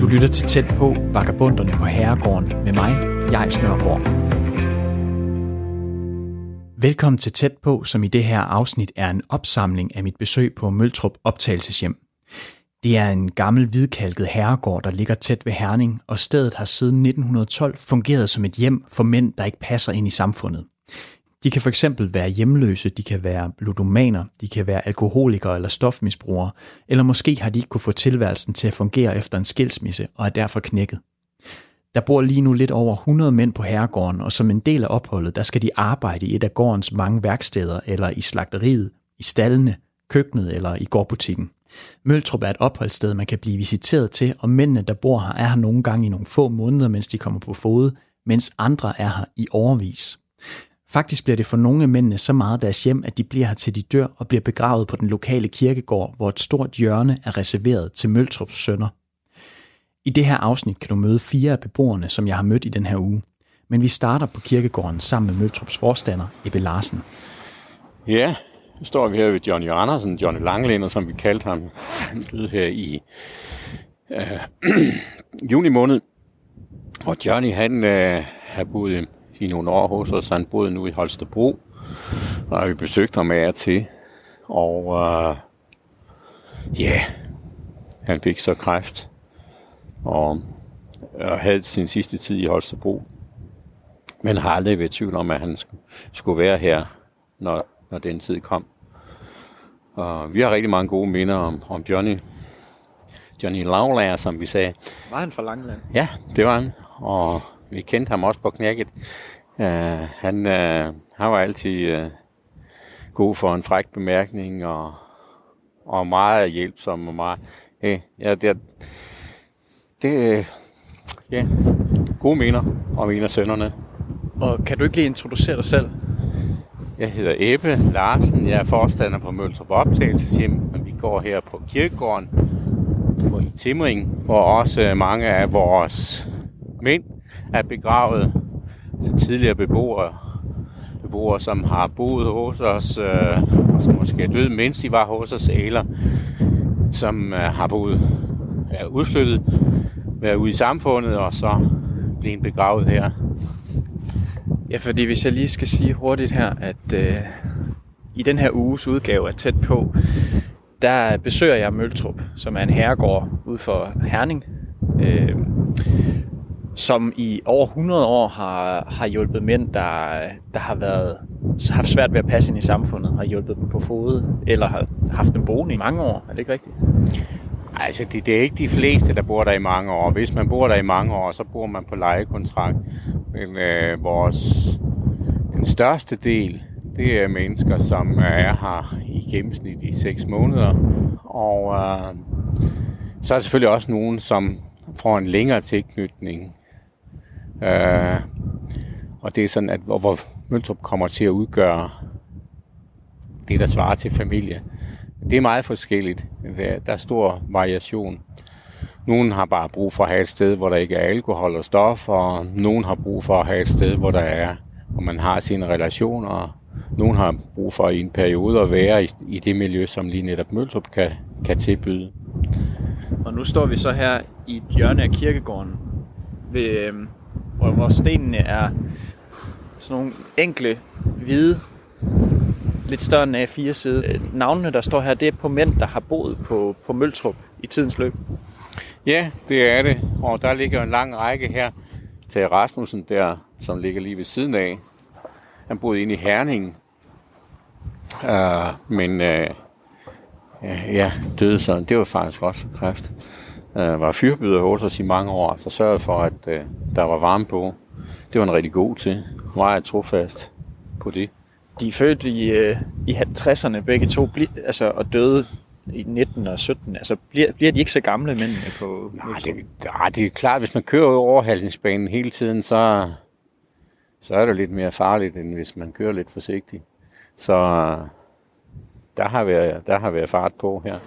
Du lytter til tæt på Vagabunderne på Herregården med mig, jeg Snørgaard. Velkommen til Tæt på, som i det her afsnit er en opsamling af mit besøg på Møltrup Optagelseshjem. Det er en gammel hvidkalket herregård, der ligger tæt ved Herning, og stedet har siden 1912 fungeret som et hjem for mænd, der ikke passer ind i samfundet. De kan for eksempel være hjemløse, de kan være ludomaner, de kan være alkoholikere eller stofmisbrugere, eller måske har de ikke kunne få tilværelsen til at fungere efter en skilsmisse og er derfor knækket. Der bor lige nu lidt over 100 mænd på herregården, og som en del af opholdet, der skal de arbejde i et af gårdens mange værksteder, eller i slagteriet, i stallene, køkkenet eller i gårdbutikken. Møltrup er et opholdssted, man kan blive visiteret til, og mændene, der bor her, er her nogle gange i nogle få måneder, mens de kommer på fod, mens andre er her i overvis. Faktisk bliver det for nogle af mændene så meget deres hjem, at de bliver her til de dør og bliver begravet på den lokale kirkegård, hvor et stort hjørne er reserveret til Møltrups sønner. I det her afsnit kan du møde fire af beboerne, som jeg har mødt i den her uge. Men vi starter på kirkegården sammen med Møltrups forstander, Ebbe Larsen. Ja, nu står vi her ved Johnny Andersen, Johnny Langlænder, som vi kaldte ham. Han døde her i øh, juni måned. Og Johnny, han øh, har boet øh, i nogle år hos os. Han boede nu i Holstebro, og vi besøgte ham af til. Og øh, ja, yeah, han fik så kræft, og, og havde sin sidste tid i Holstebro. Men har aldrig været tvivl om, at han skulle være her, når, når den tid kom. Og vi har rigtig mange gode minder om, om Johnny. Johnny Lavlager, som vi sagde. Var han fra Langeland? Ja, det var han. Og vi kendte ham også på knækket. Uh, han, uh, han var altid uh, god for en fræk bemærkning og, og meget hjælpsom og meget... Uh, ja, det, det, ja, gode minder om en af sønnerne. Og kan du ikke lige introducere dig selv? Jeg hedder Ebbe Larsen. Jeg er forstander på Møltrup Optagelseshjem, og vi går her på kirkegården på i Timring, hvor også mange af vores mænd er begravet til tidligere beboere. Beboere, som har boet hos os, øh, og som måske er døde, mens de var hos os, eller som øh, har boet er udflyttet, været ude i samfundet, og så blevet begravet her. Ja, fordi hvis jeg lige skal sige hurtigt her, at øh, i den her uges udgave er Tæt på, der besøger jeg Møltrup, som er en herregård ud for Herning, øh, som i over 100 år har, har hjulpet mænd, der, der har været haft svært ved at passe ind i samfundet, har hjulpet dem på fod, eller har haft dem boende i mange år. Er det ikke rigtigt? Altså, det, det er ikke de fleste, der bor der i mange år. Hvis man bor der i mange år, så bor man på lejekontrakt. Men øh, vores, den største del, det er mennesker, som er her i gennemsnit i 6 måneder. Og øh, så er der selvfølgelig også nogen, som får en længere tilknytning. Øh, og det er sådan, at hvor, hvor Møntrup kommer til at udgøre det, der svarer til familie. Det er meget forskelligt. Der er stor variation. Nogen har bare brug for at have et sted, hvor der ikke er alkohol og stof, og nogen har brug for at have et sted, hvor der er, hvor man har sine relationer. Nogen har brug for i en periode at være i, i det miljø, som lige netop Møltrup kan, kan tilbyde. Og nu står vi så her i et hjørne af kirkegården, ved, øhm, hvor, hvor stenene er sådan nogle enkle, hvide, lidt større end A4 side. Navnene, der står her, det er på mænd, der har boet på, på Møltrup i tidens løb. Ja, det er det. Og der ligger en lang række her til Rasmussen der, som ligger lige ved siden af. Han boede inde i Herning. Uh, men uh, ja, døde sådan. Det var faktisk også kræft. Uh, var fyrbyder hos os i mange år, så sørgede for, at uh, der var varme på. Det var en rigtig god til. Meget trofast på det. De er født i, uh, i 60'erne begge to, altså, og døde i 19 og 17. Altså, bliver, bliver de ikke så gamle mænd på... Nej, det, nej, det er klart, hvis man kører overhaldningsbanen hele tiden, så, så er det lidt mere farligt, end hvis man kører lidt forsigtigt. Så der har været, der har været fart på her.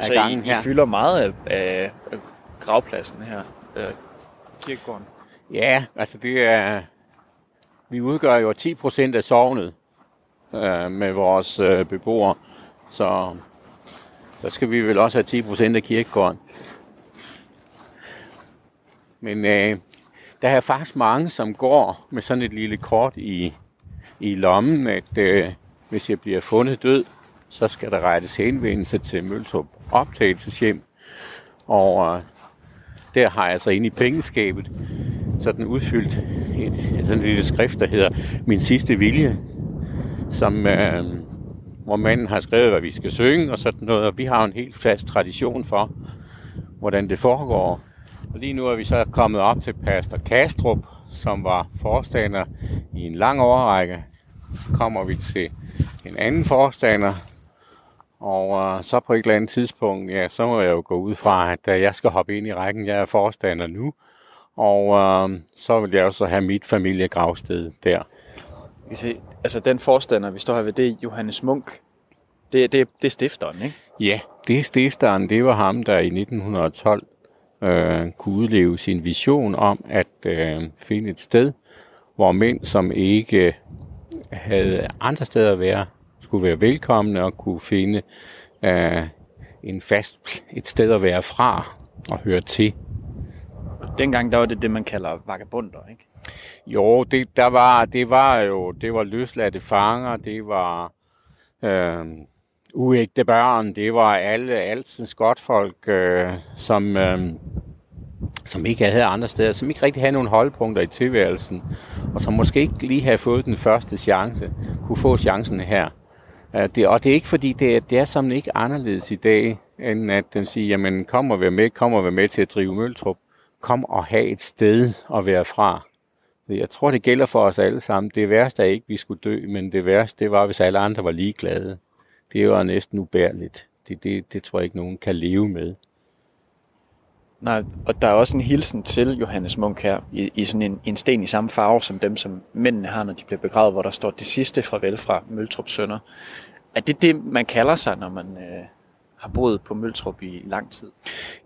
Så I, I fylder meget af, af, af gravpladsen her, øh, kirkegården? Ja, altså det er... Vi udgør jo 10 procent af sovnet øh, med vores øh, beboere, så så skal vi vel også have 10 procent af kirkegården. Men øh, der er faktisk mange, som går med sådan et lille kort i, i lommen, at øh, hvis jeg bliver fundet død, så skal der rettes henvendelse til Møltrup optagelseshjem. Og øh, der har jeg altså inde i pengeskabet sådan udfyldt et, sådan et lille skrift, der hedder Min sidste vilje, som, øh, hvor manden har skrevet, hvad vi skal synge og sådan noget. Og vi har en helt fast tradition for, hvordan det foregår. Og lige nu er vi så kommet op til Pastor Kastrup, som var forstander i en lang overrække. Så kommer vi til en anden forstander, og uh, så på et eller andet tidspunkt, ja, så må jeg jo gå ud fra, at uh, jeg skal hoppe ind i rækken. Jeg er forstander nu, og uh, så vil jeg også have mit familiegravsted der. Vi ser, altså den forstander, vi står her ved, det er Johannes Munk. Det, det, det er stifteren, ikke? Ja, det er stifteren. Det var ham, der i 1912 øh, kunne udleve sin vision om at øh, finde et sted, hvor mænd, som ikke havde andre steder at være, skulle være velkomne og kunne finde øh, en fast, et sted at være fra og høre til. Dengang der var det det, man kalder vagabunder, ikke? Jo, det, der var, det var jo det var løsladte fanger, det var øh, uægte børn, det var alle altens godtfolk, øh, som, øh, som ikke havde andre steder, som ikke rigtig havde nogen holdpunkter i tilværelsen, og som måske ikke lige havde fået den første chance, kunne få chancen her. Øh, det, og det er ikke fordi, det er, det er som ikke anderledes i dag, end at den siger, jamen kom og vær med, kom og vær med til at drive Møltrup. Kom og have et sted at være fra. Jeg tror, det gælder for os alle sammen. Det værste er ikke, at vi skulle dø, men det værste, det var, hvis alle andre var ligeglade. Det var næsten ubærligt. Det, det, det tror jeg ikke, nogen kan leve med. Nej, og der er også en hilsen til Johannes Munk her, i, i sådan en, en sten i samme farve som dem, som mændene har, når de bliver begravet, hvor der står det sidste fra fra Møltrup Sønder. Er det det, man kalder sig, når man øh, har boet på Møltrup i lang tid?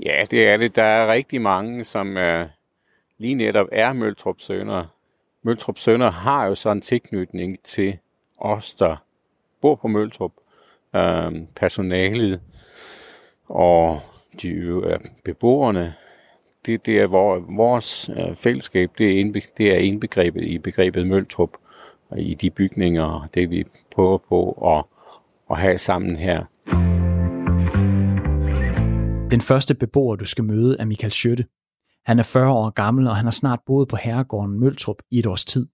Ja, det er det. Der er rigtig mange, som øh, lige netop er Møltrup Sønder. Møltrup Sønder har jo sådan en tilknytning til os, der bor på Møltrup. Øh, personalet og de beboerne, det, det er hvor, vores øh, fællesskab, det er, indbe, det er indbegrebet i begrebet Møltrup, og i de bygninger, det vi prøver på at, at have sammen her. Den første beboer, du skal møde, er Michael Schøtte. Han er 40 år gammel, og han har snart boet på herregården Møltrup i et års tid.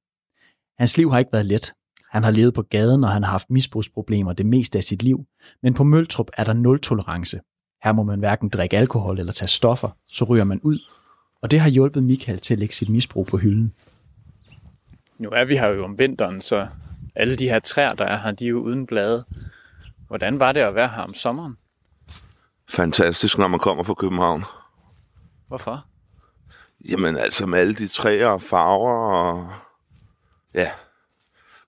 Hans liv har ikke været let. Han har levet på gaden, og han har haft misbrugsproblemer det meste af sit liv. Men på Møltrup er der nul tolerance. Her må man hverken drikke alkohol eller tage stoffer, så ryger man ud. Og det har hjulpet Michael til at lægge sit misbrug på hylden. Nu er vi her jo om vinteren, så alle de her træer, der er her, de er jo uden blade. Hvordan var det at være her om sommeren? Fantastisk, når man kommer fra København. Hvorfor? Jamen altså med alle de træer og farver og... Ja,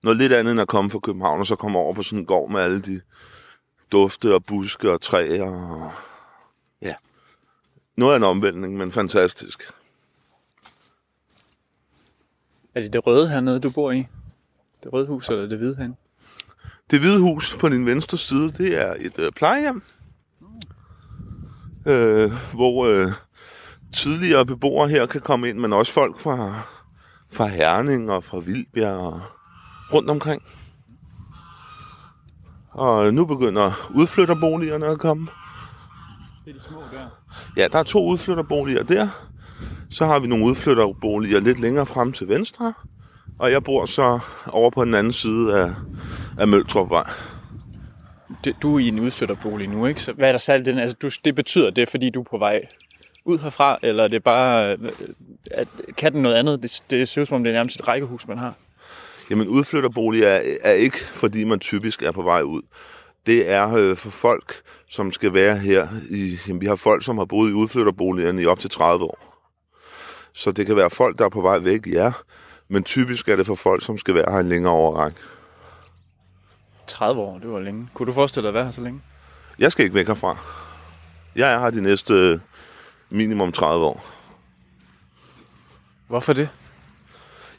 noget lidt andet end at komme fra København og så komme over på sådan en gård med alle de dufte og buske og træer. Og, ja, noget af en omvæltning, men fantastisk. Er det det røde hernede, du bor i? Det røde hus eller det hvide hen? Det hvide hus på din venstre side, det er et øh, plejehjem, øh, hvor øh, tidligere beboere her kan komme ind, men også folk fra, fra Herning og fra Vildbjerg og rundt omkring. Og nu begynder udflytterboligerne at komme. Det er de små der. Ja, der er to udflytterboliger der. Så har vi nogle udflytterboliger lidt længere frem til venstre. Og jeg bor så over på den anden side af, af Møltrupvej. Du er i en udflytterbolig nu, ikke? Så hvad er der særligt den? Altså, du, det betyder det, fordi du er på vej ud herfra, eller er det bare... At, kan den noget andet? Det, det ser ud som om, det er nærmest et rækkehus, man har. Jamen udflytterbolig er, er ikke, fordi man typisk er på vej ud. Det er øh, for folk, som skal være her. I, jamen, vi har folk, som har boet i udflytterboligerne i op til 30 år. Så det kan være folk, der er på vej væk, ja. Men typisk er det for folk, som skal være her en længere overræk. 30 år, det var længe. Kunne du forestille dig at være her så længe? Jeg skal ikke væk herfra. Jeg er her de næste minimum 30 år. Hvorfor det?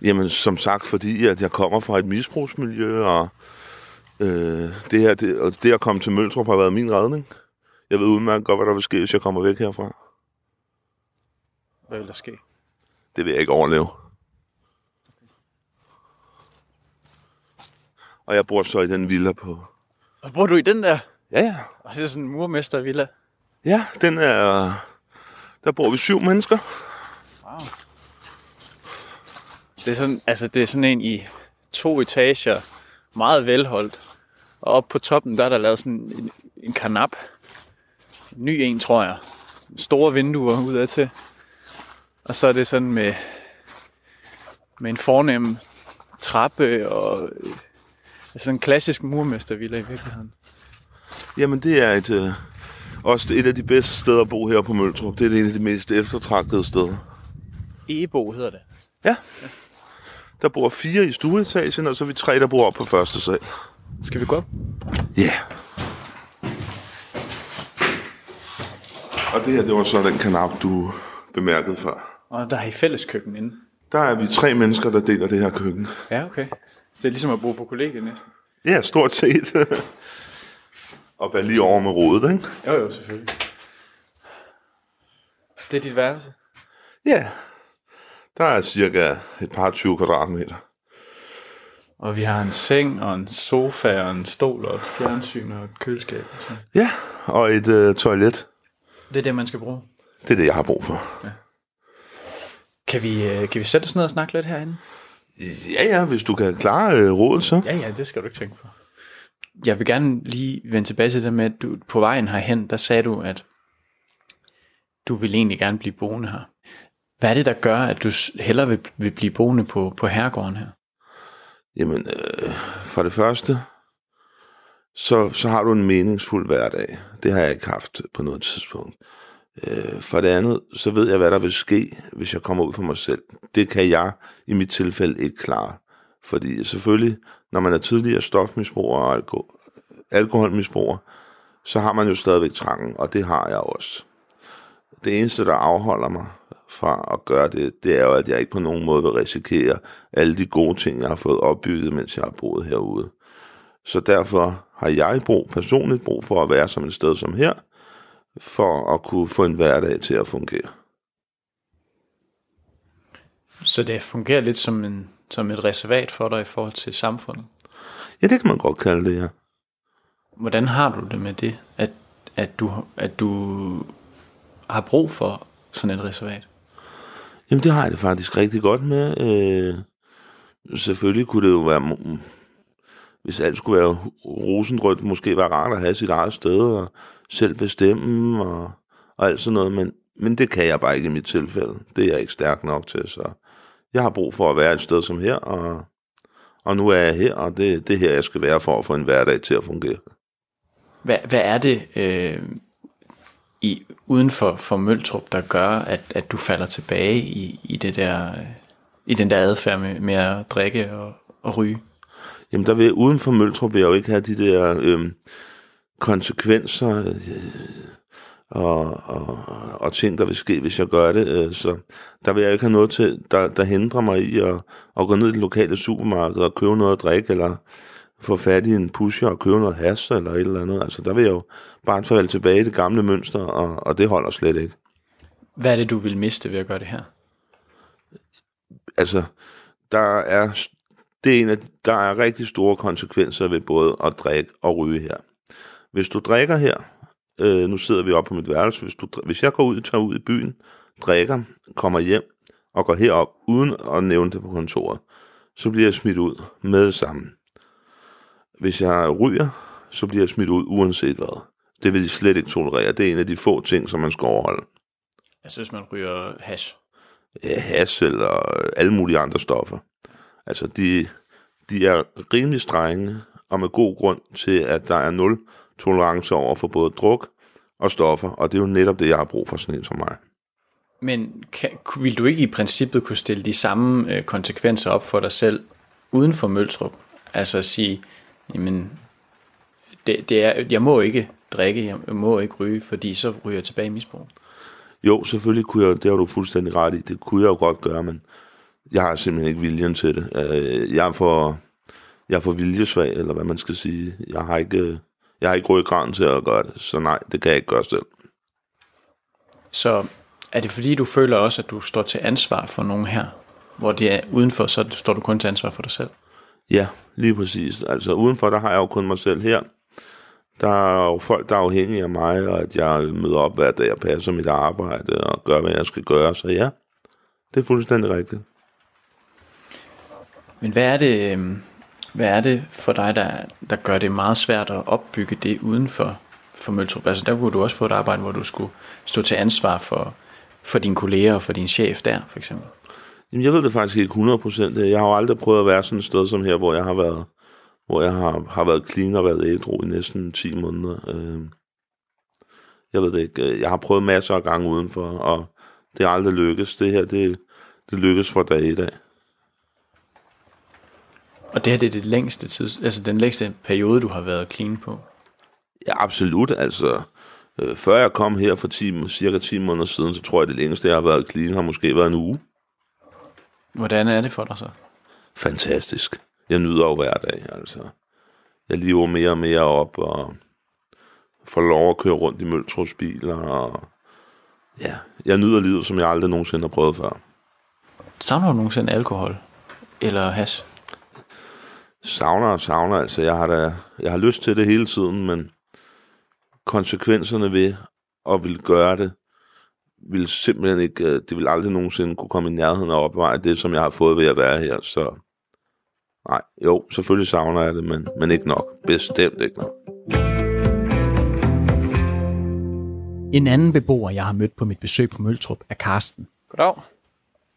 Jamen, som sagt, fordi at jeg kommer fra et misbrugsmiljø, og øh, det her, det, og det at komme til Møltrup har været min redning. Jeg ved udmærket godt, hvad der vil ske, hvis jeg kommer væk herfra. Hvad vil der ske? Det vil jeg ikke overleve. Og jeg bor så i den villa på... Og bor du i den der? Ja, ja. Og det er sådan en murmestervilla. Ja, den er... Der bor vi syv mennesker. Det er sådan, altså det er sådan en i to etager, meget velholdt. Og oppe på toppen, der er der lavet sådan en, en kanap. En ny en, tror jeg. Store vinduer udad til. Og så er det sådan med, med en fornem trappe og øh, altså en klassisk murmestervilla i virkeligheden. Jamen, det er et, øh, også et af de bedste steder at bo her på Møltrup. Det er et af de mest eftertragtede steder. Ebo hedder det. Ja. Der bor fire i stueetagen, og så er vi tre, der bor op på første sal. Skal vi gå op? Ja. Yeah. Og det her, det var så den kanap, du bemærkede før. Og der er I fælles køkken inde. Der er vi tre mennesker, der deler det her køkken. Ja, okay. Så det er ligesom at bo på kollegiet næsten. Ja, stort set. og bare lige over med rodet, ikke? Jo, jo, selvfølgelig. Det er dit værelse. Ja. Der er cirka et par 20 kvadratmeter. Og vi har en seng og en sofa og en stol og et fjernsyn og et køleskab. Og sådan. Ja, og et øh, toilet. Det er det, man skal bruge. Det er det, jeg har brug for. Kan vi, øh, kan vi sætte os ned og snakke lidt herinde? Ja, ja, hvis du kan klare øh, rådet, så. Ja, ja, det skal du ikke tænke på. Jeg vil gerne lige vende tilbage til det med, at du på vejen herhen, der sagde du, at du vil egentlig gerne blive boende her. Hvad er det, der gør, at du hellere vil, vil blive boende på, på herregården her? Jamen, øh, for det første, så, så har du en meningsfuld hverdag. Det har jeg ikke haft på noget tidspunkt. Øh, for det andet, så ved jeg, hvad der vil ske, hvis jeg kommer ud for mig selv. Det kan jeg i mit tilfælde ikke klare. Fordi selvfølgelig, når man er tidligere stofmisbruger og alko- alkoholmisbruger, så har man jo stadigvæk trangen, og det har jeg også. Det eneste, der afholder mig fra at gøre det, det er jo, at jeg ikke på nogen måde vil risikere alle de gode ting, jeg har fået opbygget, mens jeg har boet herude. Så derfor har jeg brug, personligt brug for at være som et sted som her, for at kunne få en hverdag til at fungere. Så det fungerer lidt som, en, som et reservat for dig i forhold til samfundet. Ja, det kan man godt kalde det, ja. Hvordan har du det med det, at, at, du, at du har brug for sådan et reservat? Jamen, det har jeg det faktisk rigtig godt med. Øh, selvfølgelig kunne det jo være, hvis alt skulle være rosenrødt, måske være rart at have sit eget sted og selv bestemme og, og alt sådan noget, men, men det kan jeg bare ikke i mit tilfælde. Det er jeg ikke stærk nok til, så jeg har brug for at være et sted som her, og, og nu er jeg her, og det, det er her, jeg skal være for at få en hverdag til at fungere. Hvad, hvad er det øh, i, uden for, for Møltrup, der gør, at, at du falder tilbage i, i, det der, i den der adfærd med, med at drikke og, og ryge? Jamen, der vil, uden for Møltrup vil jeg jo ikke have de der øh, konsekvenser øh, og, og, og ting, der vil ske, hvis jeg gør det. Øh, så der vil jeg ikke have noget til, der, der hindrer mig i at, at gå ned i det lokale supermarked og købe noget at drikke, eller få fat i en pusher og købe noget has eller et eller andet. Altså, der vil jeg jo bare falde tilbage i det gamle mønster, og, og det holder slet ikke. Hvad er det, du vil miste ved at gøre det her? altså, der er, det er en af, der er rigtig store konsekvenser ved både at drikke og ryge her. Hvis du drikker her, øh, nu sidder vi oppe på mit værelse, hvis, du, hvis jeg går ud, tager ud i byen, drikker, kommer hjem og går herop uden at nævne det på kontoret, så bliver jeg smidt ud med det samme. Hvis jeg ryger, så bliver jeg smidt ud uanset hvad. Det vil de slet ikke tolerere. Det er en af de få ting, som man skal overholde. Altså hvis man ryger hash. ja, has eller alle mulige andre stoffer. Altså, de, de er rimelig strenge, og med god grund til, at der er nul tolerance over for både druk og stoffer, og det er jo netop det, jeg har brug for sådan en som mig. Men kan, vil du ikke i princippet kunne stille de samme øh, konsekvenser op for dig selv uden for Møltrup? Altså at sige, jamen, det, det er, jeg må ikke drikke, jeg må ikke ryge, fordi så ryger jeg tilbage i misbrug. Jo, selvfølgelig kunne jeg, det har du fuldstændig ret i, det kunne jeg jo godt gøre, men jeg har simpelthen ikke viljen til det. Øh, Jeg er for, jeg er for viljesvag, eller hvad man skal sige. Jeg har ikke, Jeg har ikke ryggraden til at gøre det, så nej, det kan jeg ikke gøre selv. Så er det fordi, du føler også, at du står til ansvar for nogen her? Hvor det er udenfor, så står du kun til ansvar for dig selv? Ja, lige præcis. Altså udenfor, der har jeg jo kun mig selv her. Der er jo folk, der er afhængige af mig, og at jeg møder op hver dag og passer mit arbejde og gør, hvad jeg skal gøre. Så ja, det er fuldstændig rigtigt. Men hvad er det, øhm, hvad er det for dig, der, der gør det meget svært at opbygge det uden for, for Møltrup? Altså der kunne du også få et arbejde, hvor du skulle stå til ansvar for, for dine kolleger og for din chef der, for eksempel. Jamen, jeg ved det faktisk ikke 100 procent. Jeg har jo aldrig prøvet at være sådan et sted som her, hvor jeg har været, hvor jeg har, har været clean og været ædru i næsten 10 måneder. Øh, jeg ved det ikke. Jeg har prøvet masser af gange udenfor, og det er aldrig lykkes. Det her, det, det lykkes for dag i dag. Og det her det er det længste tid, altså den længste periode, du har været clean på? Ja, absolut. Altså, øh, før jeg kom her for 10, cirka 10 måneder siden, så tror jeg, det længste, jeg har været clean, har måske været en uge. Hvordan er det for dig så? Fantastisk. Jeg nyder jo hver dag, altså. Jeg lever mere og mere op, og får lov at køre rundt i Møltros biler, og ja, jeg nyder livet, som jeg aldrig nogensinde har prøvet før. Savner du nogensinde alkohol? Eller hash? Savner og savner, altså jeg har, da, jeg har lyst til det hele tiden, men konsekvenserne ved at vil gøre det, vil simpelthen ikke, øh, det vil aldrig nogensinde kunne komme i nærheden af opveje det, som jeg har fået ved at være her, så nej, jo, selvfølgelig savner jeg det, men, men ikke nok, bestemt ikke nok. En anden beboer, jeg har mødt på mit besøg på Møltrup, er Karsten. Goddag.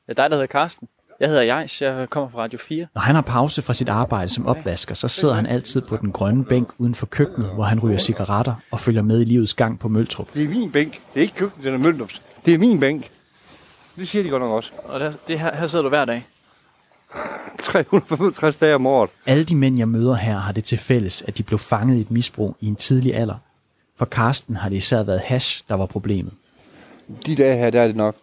Det er dig, der hedder Karsten. Jeg hedder Jais, jeg kommer fra Radio 4. Når han har pause fra sit arbejde som opvasker, så sidder han altid på den grønne bænk uden for køkkenet, hvor han ryger cigaretter og følger med i livets gang på Møltrup. Det er min bænk. Det er ikke køkkenet, den er Møldrups. Det er min bænk. Det siger de godt nok også. Og der, det her, her sidder du hver dag. 365 dage om året. Alle de mænd, jeg møder her, har det til fælles, at de blev fanget i et misbrug i en tidlig alder. For Karsten har det især været hash, der var problemet. De dage her, der er det nok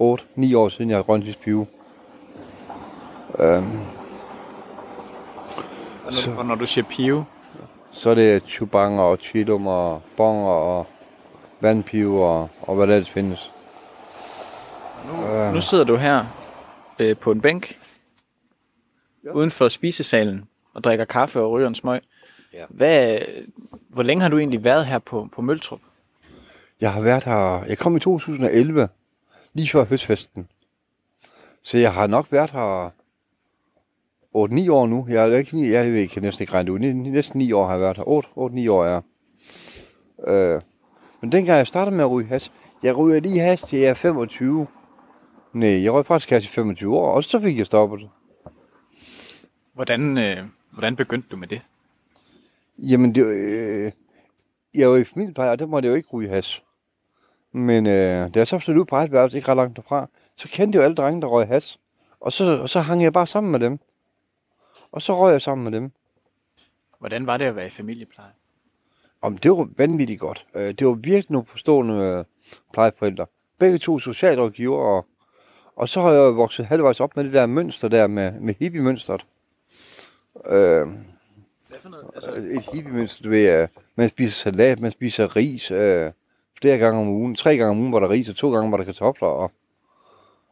8-9 år siden, jeg har rønt i pive. Øhm, Og når, og når du siger pive, så er det chubanger og chilum og bonger og vandpive og, og hvad der ellers findes. nu sidder du her øh, på en bænk uden for spisesalen og drikker kaffe og ryger en smøg. Ja. Hvad, hvor længe har du egentlig været her på, på Møltrup? Jeg har været her, jeg kom i 2011, lige før høstfesten. Så jeg har nok været her 8-9 år nu. Jeg, er ikke, jeg, ved, jeg kan næsten ikke regne det ud. Næ- Næsten 9 år har jeg været her. 8-9 år er jeg. Øh, men dengang jeg startede med at ryge has, jeg ryger lige has til jeg er 25. Nej, jeg røg faktisk has i 25 år, og så fik jeg stoppet det. Hvordan, øh, hvordan begyndte du med det? Jamen, det, øh, jeg var i familiepleje, og der måtte jeg jo ikke ryge has. Men øh, da jeg så flyttede ud på eget værelse, ikke ret langt derfra, så kendte jeg jo alle drenge, der røg has. Og så, og så hang jeg bare sammen med dem. Og så røg jeg sammen med dem. Hvordan var det at være i familiepleje? Om det var vanvittigt godt. Øh, det var virkelig nogle forstående øh, plejeforældre. Begge to socialrådgiver, og, og så har jeg vokset halvvejs op med det der mønster der med, med hippie-mønstret. Øh, noget? Altså, et hippie-mønster, du ved, øh, man spiser salat, man spiser ris øh, flere gange om ugen. Tre gange om ugen var der ris, og to gange var der kartofler. Og,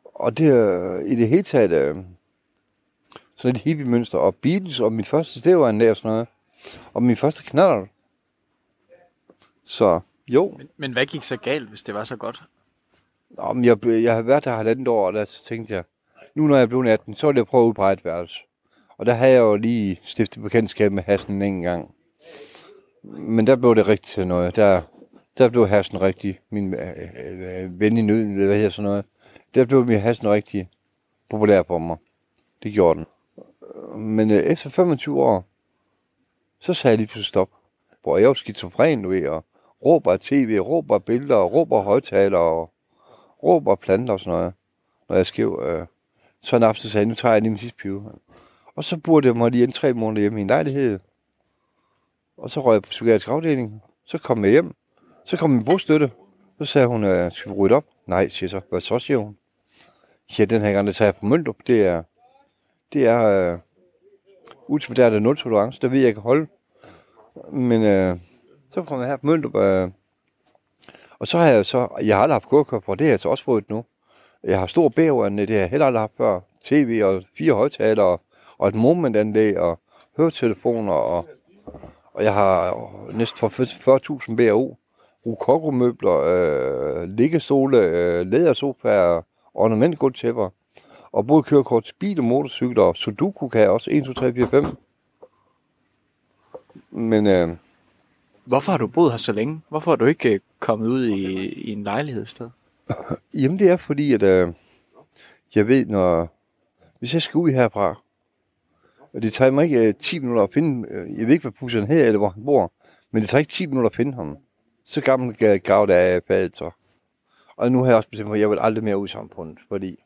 og det er øh, i det hele taget øh, sådan et hippie-mønster. Og Beatles, og mit første, det var en der sådan noget. Og min første knaller. Så jo, men, men hvad gik så galt, hvis det var så godt? Nå, men jeg, jeg har været der halvandet år, og der tænkte jeg, nu når jeg blevet 18, så vil jeg prøve ud på eget værelse. Og der havde jeg jo lige stiftet bekendtskab med hassen en gang. Men der blev det rigtigt til noget. Der, der blev hassen rigtig, min øh, øh, ven i nøden, eller hvad hedder sådan noget. Der blev min hassen rigtig populær for mig. Det gjorde den. Men øh, efter 25 år, så sagde jeg lige pludselig stop. Hvor jeg var skizofren, du ved, og råber tv, råber billeder, råber højtalere, højtaler, og råber planter og sådan noget, når jeg skrev. Øh. Så en aften sagde jeg, nu tager jeg lige min sidste pive. Og så burde jeg mig lige en tre måneder hjemme i en lejlighed. Og så røg jeg på psykiatrisk afdeling. Så kom jeg hjem. Så kom min bostøtte. Så sagde hun, øh, skal vi rydde op? Nej, siger jeg så. Hvad så, siger hun. Ja, den her gang, der tager jeg på Møndrup. Det er, det er øh, ultimatært af nul tolerance. Der ved jeg, jeg kan holde. Men øh, så kom jeg her på Møndrup, øh, og så har jeg så, jeg har aldrig haft kørekort det har jeg så også fået nu. Jeg har stor bæverne, det har jeg heller aldrig haft før. TV og fire højtalere, og et momentanlæg, og høretelefoner, og, og jeg har næsten for 40.000 BAO. Rokoko-møbler, øh, liggestole, øh, lædersofaer, ornamentgulvtæpper. Og både kørekort til bil og motorcykler, og Sudoku kan jeg også 1, 2, 3, 4, 5. Men øh, Hvorfor har du boet her så længe? Hvorfor er du ikke øh, kommet ud i, i en lejlighed sted? Jamen det er fordi, at øh, jeg ved, når... Hvis jeg skal ud herfra, og det tager mig ikke øh, 10 minutter at finde... Øh, jeg ved ikke, hvad pusseren hedder, eller hvor han bor, men det tager ikke 10 minutter at finde ham. Så gammel øh, grav der er fadet så. Og nu har jeg også bestemt mig, at jeg vil aldrig mere ud i samfundet, fordi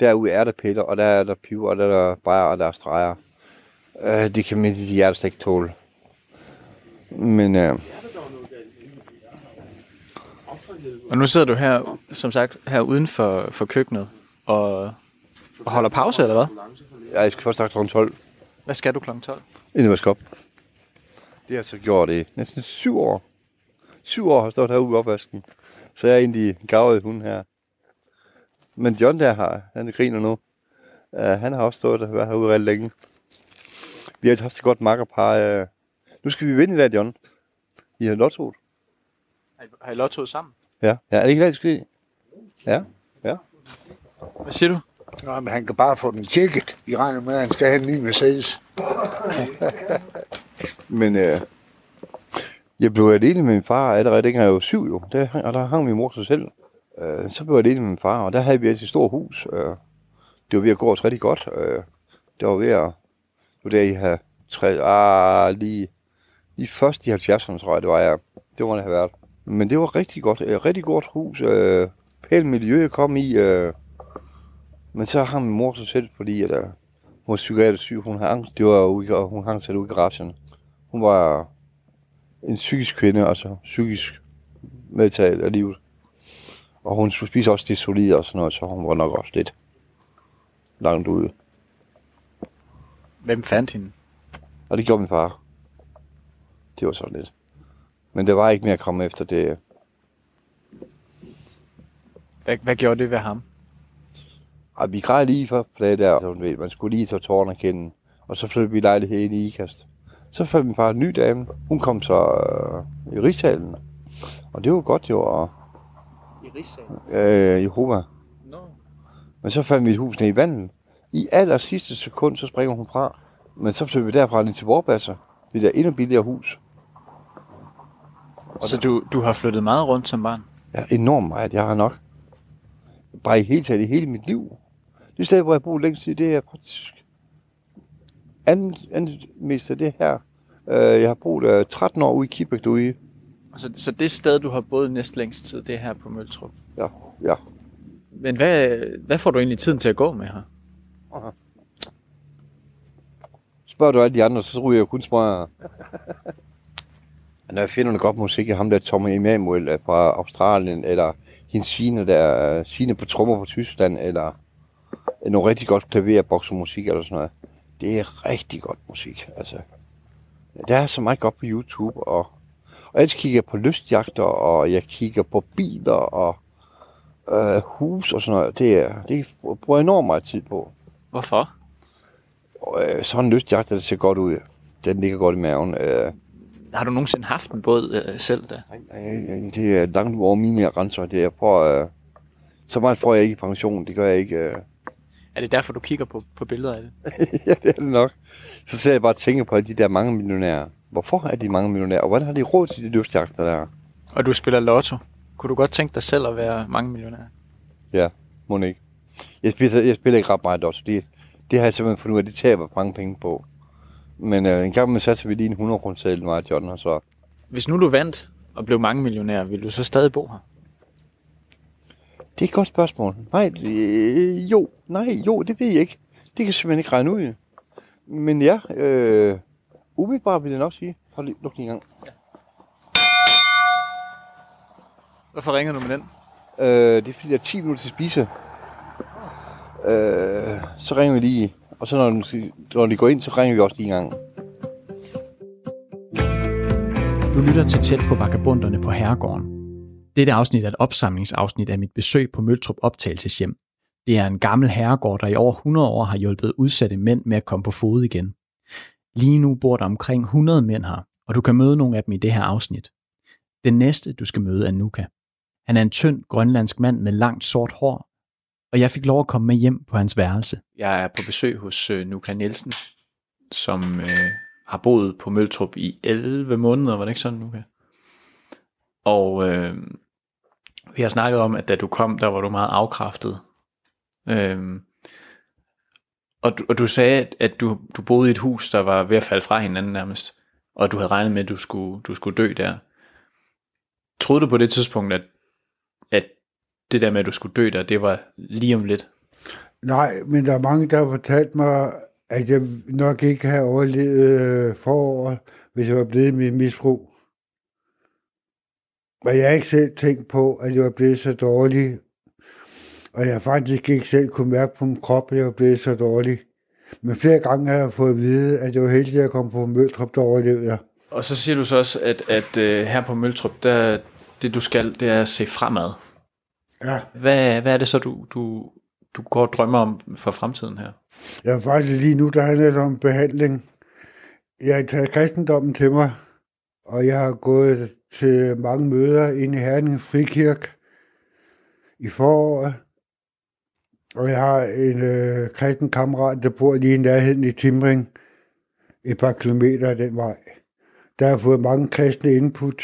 derude er der piller, og der er der piver, og der er der bajer, og der er streger. Øh, det kan min hjerte slet ikke tåle. Men øh, Og nu sidder du her, som sagt, her uden for, for køkkenet og, og holder pause, eller hvad? jeg skal først kl. 12, Hvad skal du kl. 12? inden jeg vasker op. Det har jeg så gjort i næsten syv år. Syv år har jeg stået herude i opvasken. Så jeg er egentlig gavet hund her. Men John der har, han griner nu. Uh, han har også stået og været herude rigtig længe. Vi har haft et godt makkerpar. Uh, nu skal vi vinde i dag, John. I har lottoet. Har I, har I lottoet sammen? Ja. ja, er det ikke det, skal Ja, ja. Hvad siger du? Nå, men han kan bare få den tjekket. Vi regner med, at han skal have en ny Mercedes. Men øh, jeg blev alene med min far allerede dengang jeg var syv jo. Der, og der hang min mor sig selv. Øh, så blev jeg alene med min far, og der havde vi et stort hus. Øh, det var ved at gå os rigtig godt. Øh, det var ved at... Det var der, I havde tre... Ah, lige, lige først i 70'erne, tror jeg, det var jeg. Det må det have været. Men det var rigtig godt. Et rigtig godt hus. Øh, pænt miljø, jeg kom i. Øh, men så hang min mor sig selv, fordi at, øh, hun var psykiatrisk syg. Hun havde angst. Det var ude, i- og hun hang sig ude i garagen. Hun var en psykisk kvinde, altså psykisk medtaget af livet. Og hun skulle spise også det solide og sådan noget, så hun var nok også lidt langt ude. Hvem fandt hende? Og det gjorde min far. Det var sådan lidt. Men der var ikke mere at komme efter det. Hvad, hvad gjorde det ved ham? Og vi græd lige for på det der, så du ved, man skulle lige tage tårerne kende. Og så flyttede vi lejlighed ind i IKAST. Så fandt min far en ny dame. Hun kom så øh, i Rigssalen. Og det var godt jo, og I Rigssalen? øh, Jehova. No. Men så fandt vi et hus nede i vandet. I aller sidste sekund, så springer hun fra. Men så flyttede vi derfra lige til Vorbasse. Det der endnu billigere hus. Så du, du har flyttet meget rundt som barn? Ja, enormt meget. Jeg har nok. Bare i hele taget, i hele mit liv. Det sted, hvor jeg bor længst tid, det er faktisk andet, andet mest af det her. Øh, jeg har boet øh, 13 år ude i Kibæk derude. Så, så det sted, du har boet næst længst tid, det er her på Møltrup. Ja, ja. Men hvad, hvad får du egentlig tiden til at gå med her? Spørger du alle de andre, så ryger jeg kun smøger. Når jeg finder noget godt musik, er ham der Tommy Emanuel øh, fra Australien, eller hendes Sine der, øh, Sine på trommer fra Tyskland, eller øh, noget rigtig godt klaver, musik eller sådan noget. Det er rigtig godt musik, altså. Der er så meget godt på YouTube, og, og ellers kigger jeg på lystjagter, og jeg kigger på biler, og øh, hus og sådan noget. Det, er, det bruger jeg enormt meget tid på. Hvorfor? Og, øh, sådan en lystjagt, der ser godt ud. Den ligger godt i maven. Øh, Har du nogensinde haft en båd øh, selv da? øh, det er langt over mine grænser. Det er, prøver, øh, så meget får jeg ikke i pension. Det gør jeg ikke. Øh. Er det derfor, du kigger på, på billeder af det? ja, det er det nok. Så ser jeg bare og tænker på de der mange millionærer. Hvorfor er de mange millionærer? Og hvordan har de råd til de lystjagter der? Og du spiller lotto. Kunne du godt tænke dig selv at være mange millionær? Ja, må ikke. Jeg spiller, jeg spiller ikke ret meget også. Det, det har jeg simpelthen fundet ud af, det taber mange penge på. Men øh, en gang med satser vi lige en 100 kroner selv, mig og John, og så... Hvis nu du vandt og blev mange millionær, vil du så stadig bo her? Det er et godt spørgsmål. Nej, øh, jo, nej, jo, det ved jeg ikke. Det kan jeg simpelthen ikke regne ud. Men ja, øh, umiddelbart vil jeg nok sige. Hold lige, luk lige en gang. Hvorfor ringer du med den? Øh, det er fordi, der er 10 minutter til spise. Øh, så ringer vi lige. Og så når, den, når de går ind, så ringer vi også lige en gang. Du lytter til tæt på vagabunderne på Herregården. Dette afsnit er et opsamlingsafsnit af mit besøg på Møltrup Optagelseshjem. Det er en gammel herregård, der i over 100 år har hjulpet udsatte mænd med at komme på fod igen. Lige nu bor der omkring 100 mænd her, og du kan møde nogle af dem i det her afsnit. Den næste, du skal møde, er Nuka. Han er en tynd grønlandsk mand med langt sort hår, og jeg fik lov at komme med hjem på hans værelse. Jeg er på besøg hos øh, Nuka Nielsen, som øh, har boet på Møltrup i 11 måneder, var det ikke sådan, Nuka? Og øh, vi har snakket om, at da du kom, der var du meget afkræftet. Øh, og, du, og du sagde, at, du, du boede i et hus, der var ved at falde fra hinanden nærmest, og du havde regnet med, at du skulle, du skulle dø der. Troede du på det tidspunkt, at det der med, at du skulle dø der, det var lige om lidt? Nej, men der er mange, der har fortalt mig, at jeg nok ikke havde overlevet øh, foråret, hvis jeg var blevet mit misbrug. Og jeg har ikke selv tænkt på, at jeg var blevet så dårlig. Og jeg har faktisk ikke selv kunne mærke på min krop, at jeg var blevet så dårlig. Men flere gange har jeg fået at vide, at jeg var heldig at komme på Møltrup, der overlevede jeg. Og så siger du så også, at, at uh, her på Møltrup, der, det du skal, det er at se fremad. Ja. Hvad, hvad er det så, du, du, du går og drømmer om for fremtiden her? Jeg er faktisk lige nu, der handler det om behandling. Jeg har taget kristendommen til mig, og jeg har gået til mange møder inde i Herning Frikirk i foråret. Og jeg har en øh, kristen kammerat, der bor lige i nærheden i Timring, et par kilometer af den vej. Der har fået mange kristne input.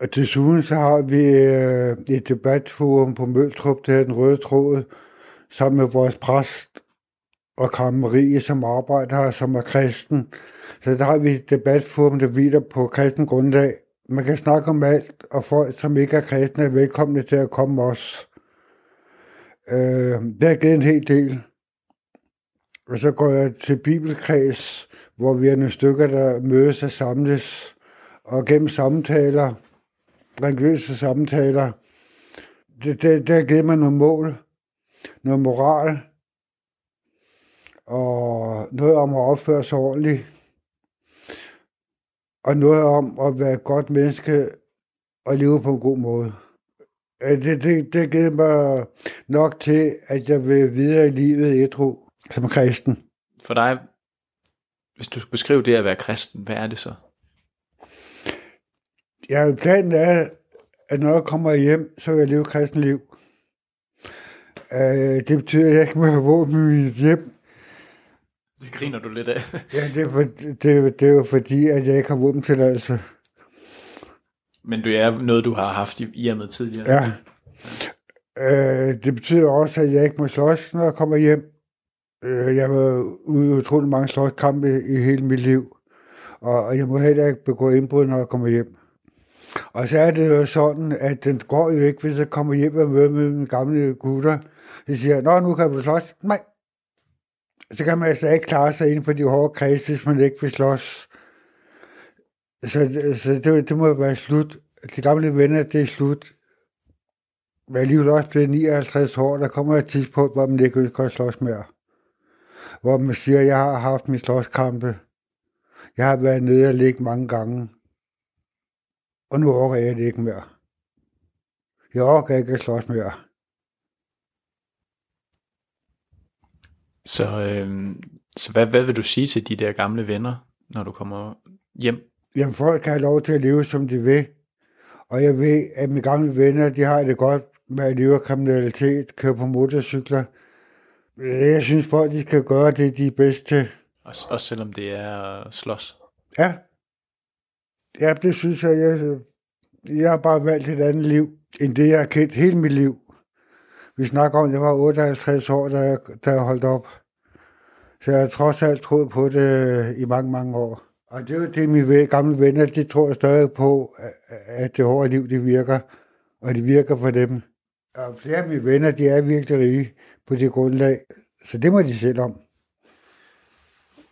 Og desuden så har vi øh, et debatforum på Møltrup, der er den røde tråd, sammen med vores præst og Karen Marie, som arbejder her, som er kristen. Så der har vi et debatforum, der hviler på kristen grundlag. Man kan snakke om alt, og folk, som ikke er kristne, er velkomne til at komme også. Øh, det har givet en hel del. Og så går jeg til bibelkreds, hvor vi er nogle stykker, der mødes og samles, og gennem samtaler, religiøse samtaler, det, det, det har givet mig nogle mål, noget moral, og noget om at opføre sig ordentligt, og noget om at være et godt menneske og leve på en god måde. Det, det, det giver mig nok til, at jeg vil videre i livet ædru som kristen. For dig, hvis du skulle beskrive det at være kristen, hvad er det så? Jeg planen er, at når jeg kommer hjem, så vil jeg leve kristen liv. Øh, det betyder, at jeg ikke må have våben i mit hjem. Det griner du lidt af. Ja, det er, for, det, det er jo fordi, at jeg ikke har våbentilladelse. Men det er noget, du har haft i hjemmet tidligere. Ja. Øh, det betyder også, at jeg ikke må slås, når jeg kommer hjem. Øh, jeg var ude i utrolig mange slåskampe i hele mit liv. Og, og jeg må heller ikke begå indbrud, når jeg kommer hjem. Og så er det jo sådan, at den går jo ikke, hvis jeg kommer hjem og møder med mine gamle gutter. De siger nå, nu kan vi slås. Nej. Så kan man altså ikke klare sig inden for de hårde kreds, hvis man ikke vil slås. Så, så det, det må være slut. De gamle venner, det er slut. Men alligevel også blevet 59 år, der kommer et tidspunkt, hvor man ikke ønsker at slås mere. Hvor man siger, jeg har haft min slåskampe. Jeg har været nede og ligge mange gange. Og nu orker jeg det ikke mere. Jeg orker ikke at slås mere. Så, øh, så hvad, hvad vil du sige til de der gamle venner, når du kommer hjem? Jamen, folk kan have lov til at leve, som de vil. Og jeg ved, at mine gamle venner, de har det godt med at leve af kriminalitet, køre på motorcykler. Jeg synes, folk de skal gøre det, de er bedst til. Også, også selvom det er slås. Ja. Ja, det synes jeg. Jeg, jeg har bare valgt et andet liv, end det, jeg har kendt hele mit liv. Vi snakker om, at jeg var 58 år, da jeg, da jeg holdt op. Så jeg har trods alt troet på det i mange, mange år. Og det er jo det, mine gamle venner, de tror stadig på, at det hårde liv, det virker. Og det virker for dem. Og flere af mine venner, de er virkelig rige på det grundlag. Så det må de selv om.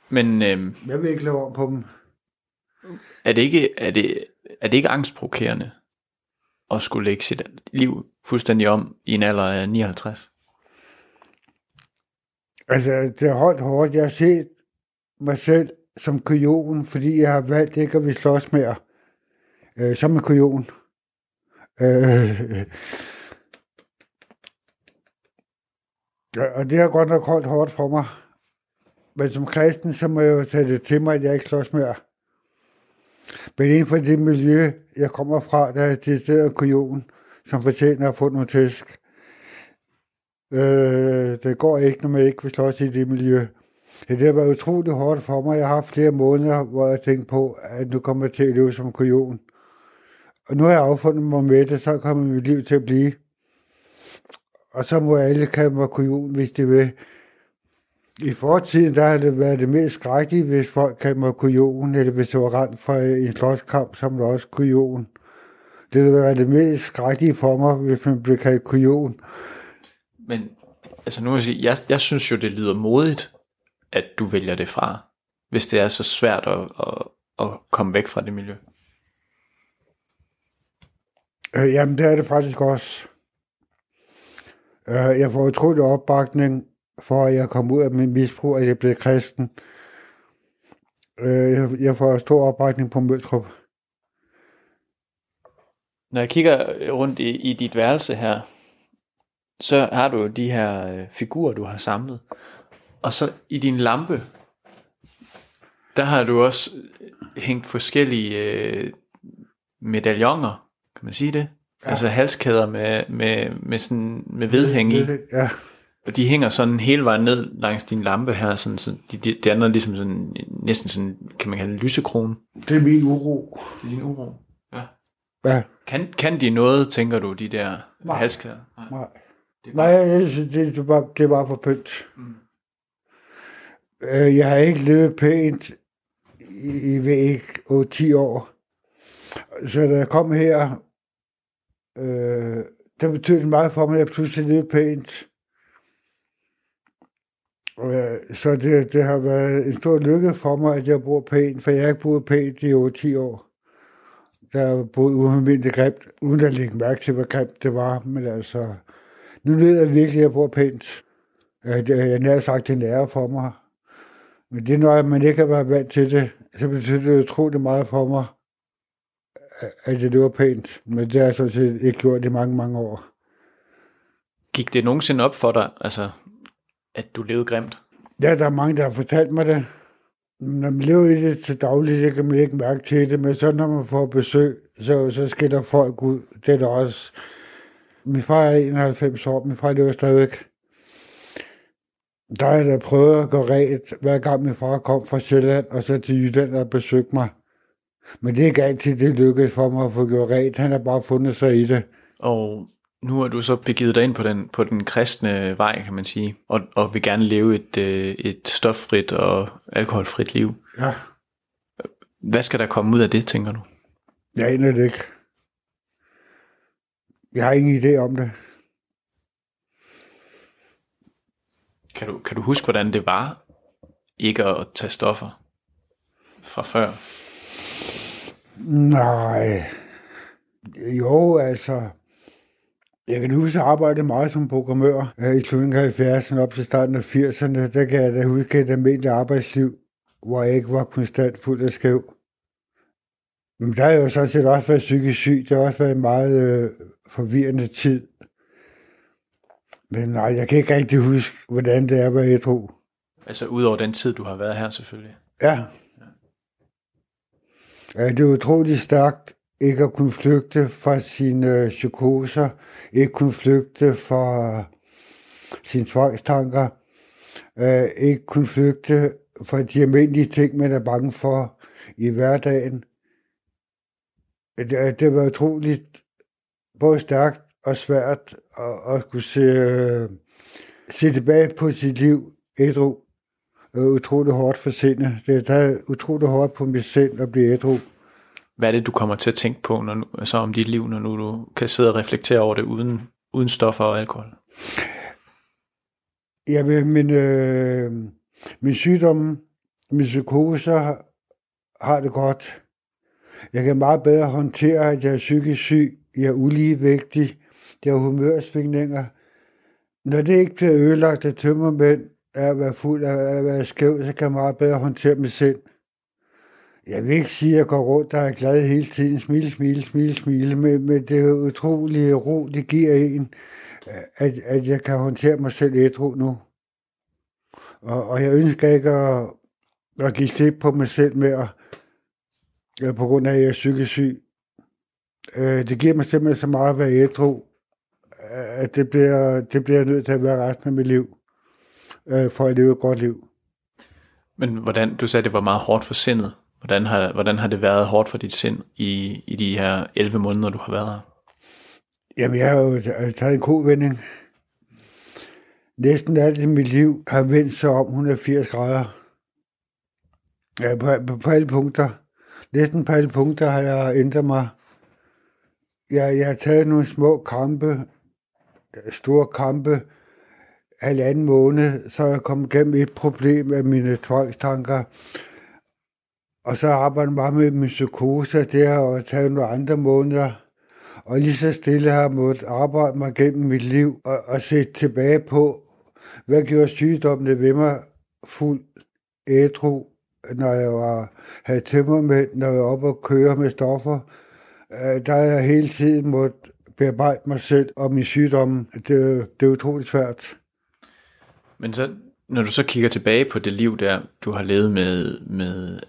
Men øh, Jeg vil ikke lave om på dem er, det ikke, er, det, er det ikke angstprovokerende at skulle lægge sit liv fuldstændig om i en alder af 59? Altså, det har holdt hårdt. Jeg har set mig selv som kujon, fordi jeg har valgt ikke at vi slås mere. øh, som en kujon. Øh, og det har godt nok holdt hårdt for mig. Men som kristen, så må jeg jo tage det til mig, at jeg ikke slås mere. Men inden for det miljø, jeg kommer fra, der er det der kujon, som fortjener at få nogle tæsk. Øh, det går ikke, når man ikke vil slås i det miljø. Det har været utroligt hårdt for mig. Jeg har haft flere måneder, hvor jeg tænkte på, at nu kommer jeg til at leve som kujon. Og nu har jeg affundet mig med det, så kommer mit liv til at blive. Og så må alle kalde mig kujon, hvis de vil. I fortiden, der har det været det mest skrækkelige, hvis folk kaldte mig kujon, eller hvis det var rent for en slåskamp, var det også kujon. Det ville være det mest skrækkelige for mig, hvis man blev kaldt kujon. Men altså nu vil jeg sige, jeg, jeg synes jo, det lyder modigt, at du vælger det fra, hvis det er så svært at, at, at komme væk fra det miljø. Øh, jamen, det er det faktisk også. Øh, jeg får utrolig opbakning for, at jeg kom ud af min misbrug, at jeg blev kristen. Øh, jeg, får stor opbakning på Møltrup. Når jeg kigger rundt i, i dit værelse her, så har du de her øh, figurer, du har samlet. Og så i din lampe, der har du også hængt forskellige øh, medaljoner, kan man sige det? Ja. Altså halskæder med, med, med, sådan, med vedhæng i. Ja, Og de hænger sådan hele vejen ned langs din lampe her. Sådan, så de, de, det andet er ligesom sådan, næsten sådan, kan man kalde det lysekrone. det er min uro. Det er din uro. Ja. Ja, Kan, kan de noget, tænker du, de der Nej. halskæder? nej. Det er Nej, bare, jeg synes, det, det, var, det var for pynt. Mm. Øh, jeg har ikke levet pænt i, ved ikke, 10 år. Så da jeg kom her, øh, det betød det meget for mig, at jeg pludselig levede pænt. Øh, så det, det har været en stor lykke for mig, at jeg bor pænt, for jeg har ikke boet pænt i over 10 år. Der har boet ualmindeligt grimt, uden at lægge mærke til, hvor grimt det var. Men altså, nu ved jeg virkelig, at jeg bor pænt. Øh, jeg det nær sagt det ære for mig. Men det er når man ikke har været vant til det, så betyder det utrolig meget for mig, at det var pænt. Men det har jeg sådan set ikke gjort i mange, mange år. gik det nogensinde op for dig, altså, at du levede grimt? Ja, der er mange, der har fortalt mig det. Når man lever i det til dagligt, så kan man ikke mærke til det, men så når man får besøg, så, så skiller folk ud. Det er der også. Min far er 91 år, min far lever stadigvæk. Der jeg da prøvet at gå ret, hver gang min far kom fra Sjælland, og så til Jylland og besøgte mig. Men det er ikke altid, det lykkedes for mig at få gjort ret. Han har bare fundet sig i det. Og nu har du så begivet dig ind på den, på den kristne vej, kan man sige, og, og vil gerne leve et, øh, et stoffrit og alkoholfrit liv. Ja, Hvad skal der komme ud af det, tænker du? jeg aner det ikke. Jeg har ingen idé om det. Kan du, kan du huske, hvordan det var ikke at tage stoffer fra før? Nej. Jo, altså... Jeg kan huske, at jeg arbejdede meget som programmør øh, i slutningen af 70'erne op til starten af 80'erne. Der kan jeg da huske et almindeligt arbejdsliv, hvor jeg ikke var konstant fuld af skæv. Men der har jeg jo sådan set også været psykisk syg. Det har også været en meget øh, forvirrende tid. Men nej, jeg kan ikke rigtig huske, hvordan det er at være ædru. Altså udover den tid, du har været her selvfølgelig. Ja. ja. Det er utroligt stærkt ikke at kunne flygte fra sine øh, psykoser, ikke kunne flygte fra øh, sine tvangstanker, øh, ikke kunne flygte fra de almindelige ting, man er bange for i hverdagen. Øh, det, det var utroligt både stærkt og svært at, at kunne se, øh, se tilbage på sit liv ædru øh, utroligt hårdt for sindet. Det er utroligt hårdt på mit sind at blive ædru. Hvad er det, du kommer til at tænke på når, nu- altså om dit liv, når nu du kan sidde og reflektere over det uden, uden stoffer og alkohol? Jeg vil, øh, min, øh, min sygdom, min psykose har det godt. Jeg kan meget bedre håndtere, at jeg er psykisk syg. Jeg er uligevægtig. Jeg har humørsvingninger. Når det ikke bliver ødelagt af tømmermænd, af at være fuld af at være skæv, så kan jeg meget bedre håndtere mig selv. Jeg vil ikke sige, at jeg går rundt og er glad hele tiden. Smil, smil, smil, smil. Men, men det er utrolig ro, det giver en, at, at jeg kan håndtere mig selv ædru nu. Og, og jeg ønsker ikke at, at give slip på mig selv mere, øh, på grund af, at jeg er psykisk syg. Øh, det giver mig simpelthen så meget at være ædru, at det bliver, det bliver nødt til at være resten af mit liv, øh, for at leve et godt liv. Men hvordan, du sagde, det var meget hårdt for sindet. Hvordan har, hvordan har det været hårdt for dit sind i, i de her 11 måneder, du har været her? Jamen, jeg har jo taget en kovending. Næsten alt i mit liv har vendt sig om 180 grader. Ja, på, på, på alle punkter. Næsten på alle punkter har jeg ændret mig. Jeg, jeg har taget nogle små kampe, store kampe, halvanden måned, så jeg kom gennem et problem af mine tvangstanker. Og så arbejder jeg bare med min psykose, det har jeg taget nogle andre måneder. Og lige så stille har jeg måttet arbejde mig gennem mit liv og, og se tilbage på, hvad gjorde sygdommene ved mig fuld ædru, når jeg var, havde tømmermænd, når jeg var oppe og køre med stoffer. Øh, der har jeg hele tiden måttet bearbejde mig selv og min sygdomme. Det, det er utroligt svært. Men så, når du så kigger tilbage på det liv der, du har levet med, med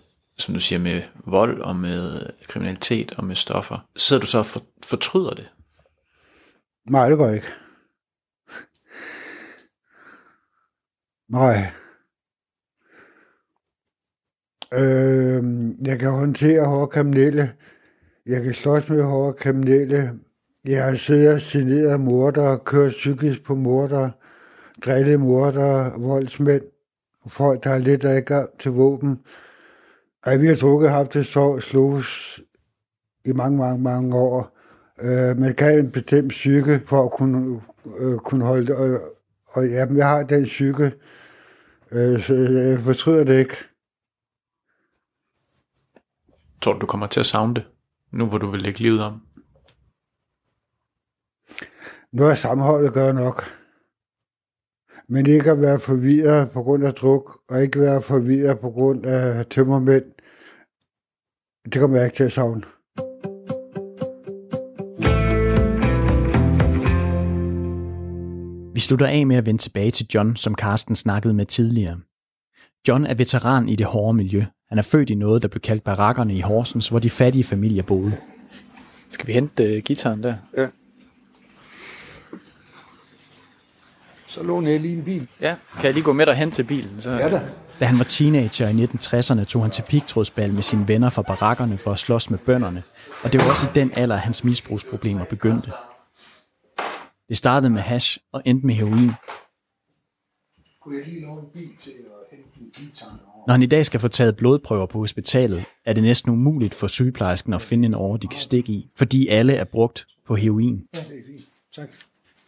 som du siger, med vold og med kriminalitet og med stoffer, sidder du så og for, fortryder det? Nej, det går ikke. Nej. Øh, jeg kan håndtere hårde kriminelle. Jeg kan slås med hårde kriminelle. Jeg har siddet og signeret morder, kørt psykisk på morder, drillet morder, voldsmænd, folk, der har lidt adgang til våben. Ej, vi har drukket haft det så slås i mange, mange, mange år. Øh, man kan en bestemt psyke for at kunne, øh, kunne holde det. Og, og jamen, jeg har den psyke, øh, så jeg fortryder det ikke. Tror du, du kommer til at savne det, nu hvor du vil lægge livet om? Noget af sammenholdet gør nok. Men ikke at være forvirret på grund af druk, og ikke være forvirret på grund af tømmermænd, det kommer jeg ikke til at savne. Vi slutter af med at vende tilbage til John, som Carsten snakkede med tidligere. John er veteran i det hårde miljø. Han er født i noget, der blev kaldt barakkerne i Horsens, hvor de fattige familier boede. Skal vi hente uh, gitaren der? Ja. Så låner jeg lige en bil. Ja, kan jeg lige gå med dig hen til bilen? Så... Ja da. Da han var teenager i 1960'erne, tog han til pigtrådsbal med sine venner fra barakkerne for at slås med bønderne, og det var også i den alder, hans misbrugsproblemer begyndte. Det startede med hash og endte med heroin. Kunne jeg lige låne en bil til at hente en guitar Når han i dag skal få taget blodprøver på hospitalet, er det næsten umuligt for sygeplejersken at finde en år, de kan stikke i, fordi alle er brugt på heroin. Ja, det er fint. Tak.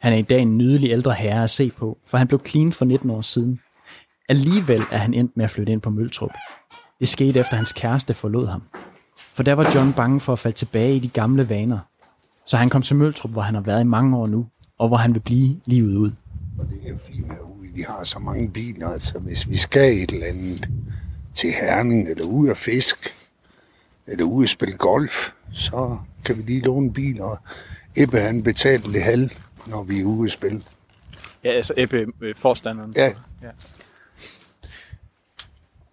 Han er i dag en nydelig ældre herre at se på, for han blev clean for 19 år siden. Alligevel er han endt med at flytte ind på Møltrup. Det skete efter hans kæreste forlod ham. For der var John bange for at falde tilbage i de gamle vaner. Så han kom til Møltrup, hvor han har været i mange år nu, og hvor han vil blive livet ud. Og det er jo fint herude. Vi har så mange biler, altså hvis vi skal et eller andet til Herning, eller ude at fisk, eller ude at spille golf, så kan vi lige låne en bil, og Ebbe han betalte det halv, når vi er ude at spille. Ja, altså Ebbe, øh, forstanderen. Ja,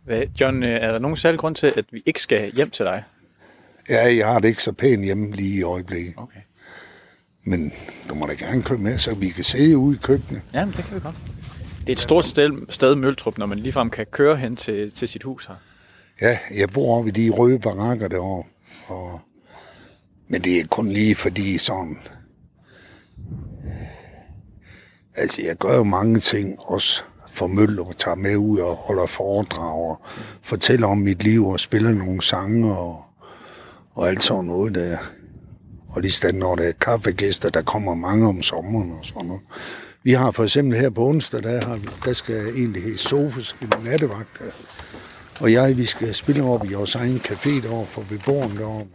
Hvad, John, øh, er der nogen særlig grund til, at vi ikke skal hjem til dig? ja, jeg har det ikke så pænt hjemme lige i øjeblikket. Okay. Men du må da gerne komme med, så vi kan sidde ude i køkkenet. Ja, men det kan vi godt. Det er et stort sted, sted Møltrup, når man ligefrem kan køre hen til, til sit hus her. Ja, jeg bor oppe i de røde barakker derovre. Og... Men det er kun lige fordi sådan... Altså, jeg gør jo mange ting også for Møller, og tager med ud og holder foredrag og fortæller om mit liv og spiller nogle sange og, og alt sådan noget der. Og lige stand, når der er kaffegæster, der kommer mange om sommeren og sådan noget. Vi har for eksempel her på onsdag, der, har, der skal egentlig have Sofus i nattevagt Der. Og jeg, vi skal spille op i vores egen café derovre for beboerne derovre.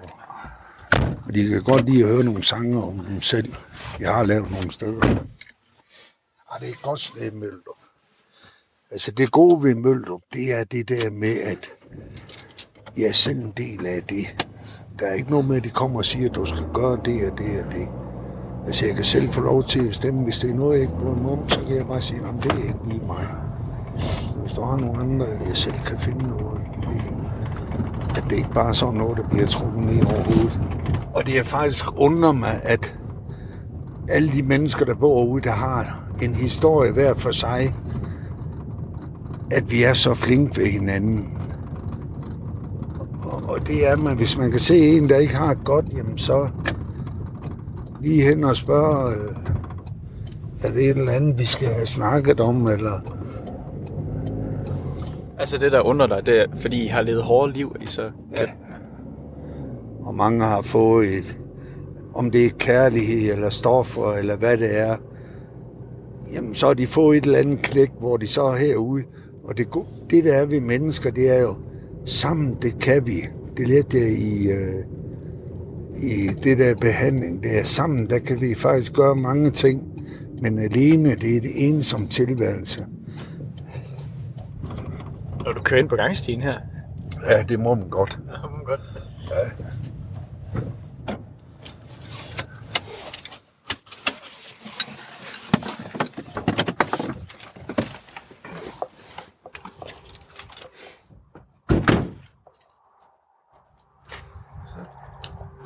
Og de kan godt lide at høre nogle sange om dem selv. Jeg har lavet nogle stykker. Ja, det er et godt sted, Møldrup. Altså det gode ved Møldrup, det er det der med, at jeg er selv en del af det. Der er ikke noget med, at de kommer og siger, at du skal gøre det og det og det. Altså, jeg kan selv få lov til at stemme. Hvis det er noget, jeg ikke bryder mig om, så kan jeg bare sige, at det er ikke lige mig. Hvis du har nogle andre, jeg selv kan finde noget. At det ikke bare er sådan noget, der bliver trukket ned over hovedet. Og det er faktisk under mig, at alle de mennesker, der bor ude, der har en historie hver for sig, at vi er så flinke ved hinanden. Og, og det er man, hvis man kan se en, der ikke har et godt, jamen så lige hen og spørge, øh, er det et eller andet, vi skal have snakket om, eller... Altså det, der undrer dig, det er, fordi I har levet hårde liv, I så Ja. Og mange har fået et, om det er kærlighed, eller stoffer, eller hvad det er, jamen så har de fået et eller andet klæk, hvor de så er herude. Og det, det der er ved mennesker, det er jo, sammen det kan vi. Det er lidt der i, øh, i det der behandling, det er sammen, der kan vi faktisk gøre mange ting. Men alene, det er det ensom tilværelse. Når du kører ind på gangstien her. Ja, det må man godt. godt.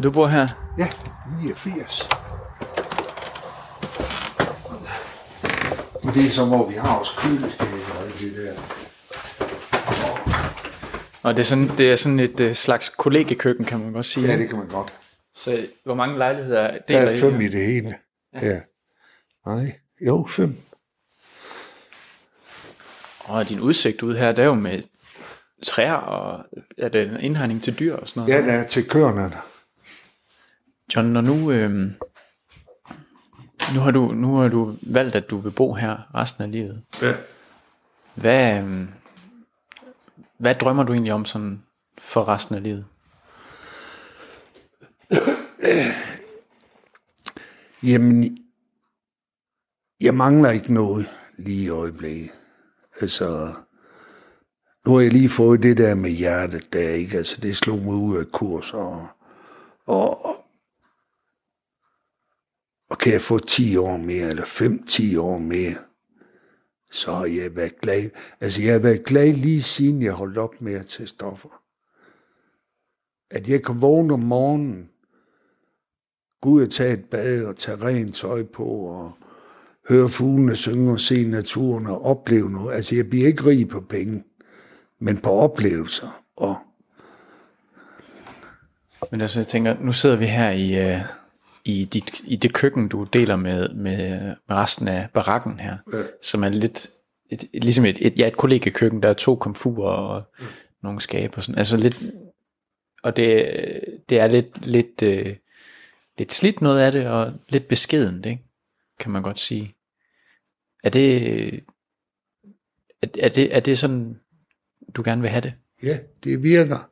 Du bor her? Ja, 89. Men det er så, hvor vi har også køleskab og alt det der. Og det er sådan, det er sådan et øh, slags kollegekøkken, kan man godt sige. Ja, det kan man godt. Så hvor mange lejligheder Der deler er I? fem i det hele. Ja. Nej, jo, fem. Og din udsigt ud her, det er jo med træer, og er det en indhegning til dyr og sådan noget? Ja, der er til køerne. John, når nu, øhm, nu, har du, nu har du valgt, at du vil bo her resten af livet. Ja. Hvad, øhm, hvad drømmer du egentlig om sådan for resten af livet? Jamen, jeg mangler ikke noget lige i øjeblikket. Altså, nu har jeg lige fået det der med hjertet der, ikke? Altså, det slog mig ud af kurs, og, og, og kan jeg få 10 år mere, eller 5-10 år mere, så har jeg været glad. Altså, jeg har været glad lige siden jeg holdt op med at tage stoffer. At jeg kan vågne om morgenen, gå ud og tage et bad og tage rent tøj på og høre fuglene synge og se naturen og opleve noget. Altså, jeg bliver ikke rig på penge, men på oplevelser. Og Men altså, jeg tænker, nu sidder vi her i, øh, i, dit, i det køkken, du deler med, med, med resten af barakken her, Ja. som er lidt, et, et, ligesom et, et, ja, et kollegekøkken, der er to komfurer og mm. nogle skabe og sådan, altså lidt, og det, det er lidt, lidt, øh, lidt slidt noget af det, og lidt beskedent, ikke? kan man godt sige. Er det, er, er det, er det sådan, du gerne vil have det? ja, det virker.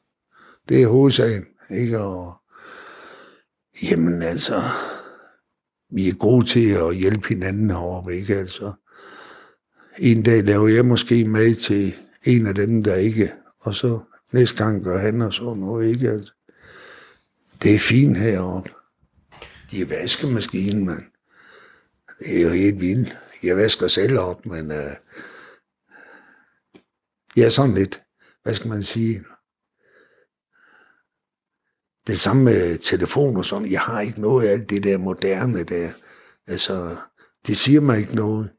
Det er hovedsagen, ikke? Og, jamen altså, vi er gode til at hjælpe hinanden heroppe, ikke? Altså, en dag laver jeg måske mad til en af dem, der ikke, og så næste gang gør han og så noget, ikke? Altså, det er fint heroppe. De er vaskemaskinen, mand. Det er jo helt vildt. Jeg vasker selv op, men uh, jeg er sådan lidt, hvad skal man sige, det samme med telefon og sådan. Jeg har ikke noget af alt det der moderne der. Altså, det siger mig ikke noget.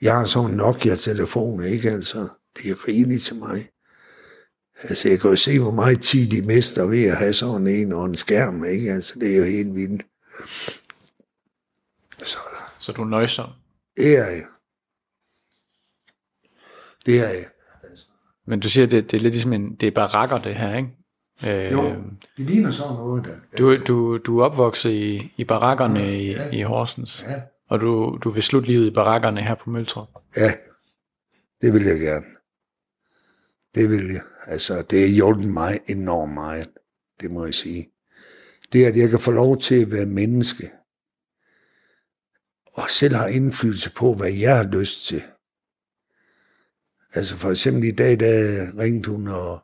Jeg har sådan en Nokia-telefon, ikke? Altså, det er rigeligt til mig. Altså, jeg kan jo se, hvor meget tid de mister ved at have sådan en og en skærm, ikke? Altså, det er jo helt vildt. Så Så du er nøjsom. det er jeg. Det er jeg. Men du siger, det, det er lidt ligesom en, det er barakker det her, ikke? Øh, Jo, det ligner sådan noget der. Du, du, du er opvokset i, i barakkerne i, Ja. i Horsens, Ja. og du, du vil slutte livet i barakkerne her på Møltrup. Ja, det vil jeg gerne. Det vil jeg. Altså, det har hjulpet mig enormt meget. Det må jeg sige. Det, at jeg kan få lov til at være menneske, og selv har indflydelse på, hvad jeg har lyst til. Altså for eksempel i dag, der ringte hun og,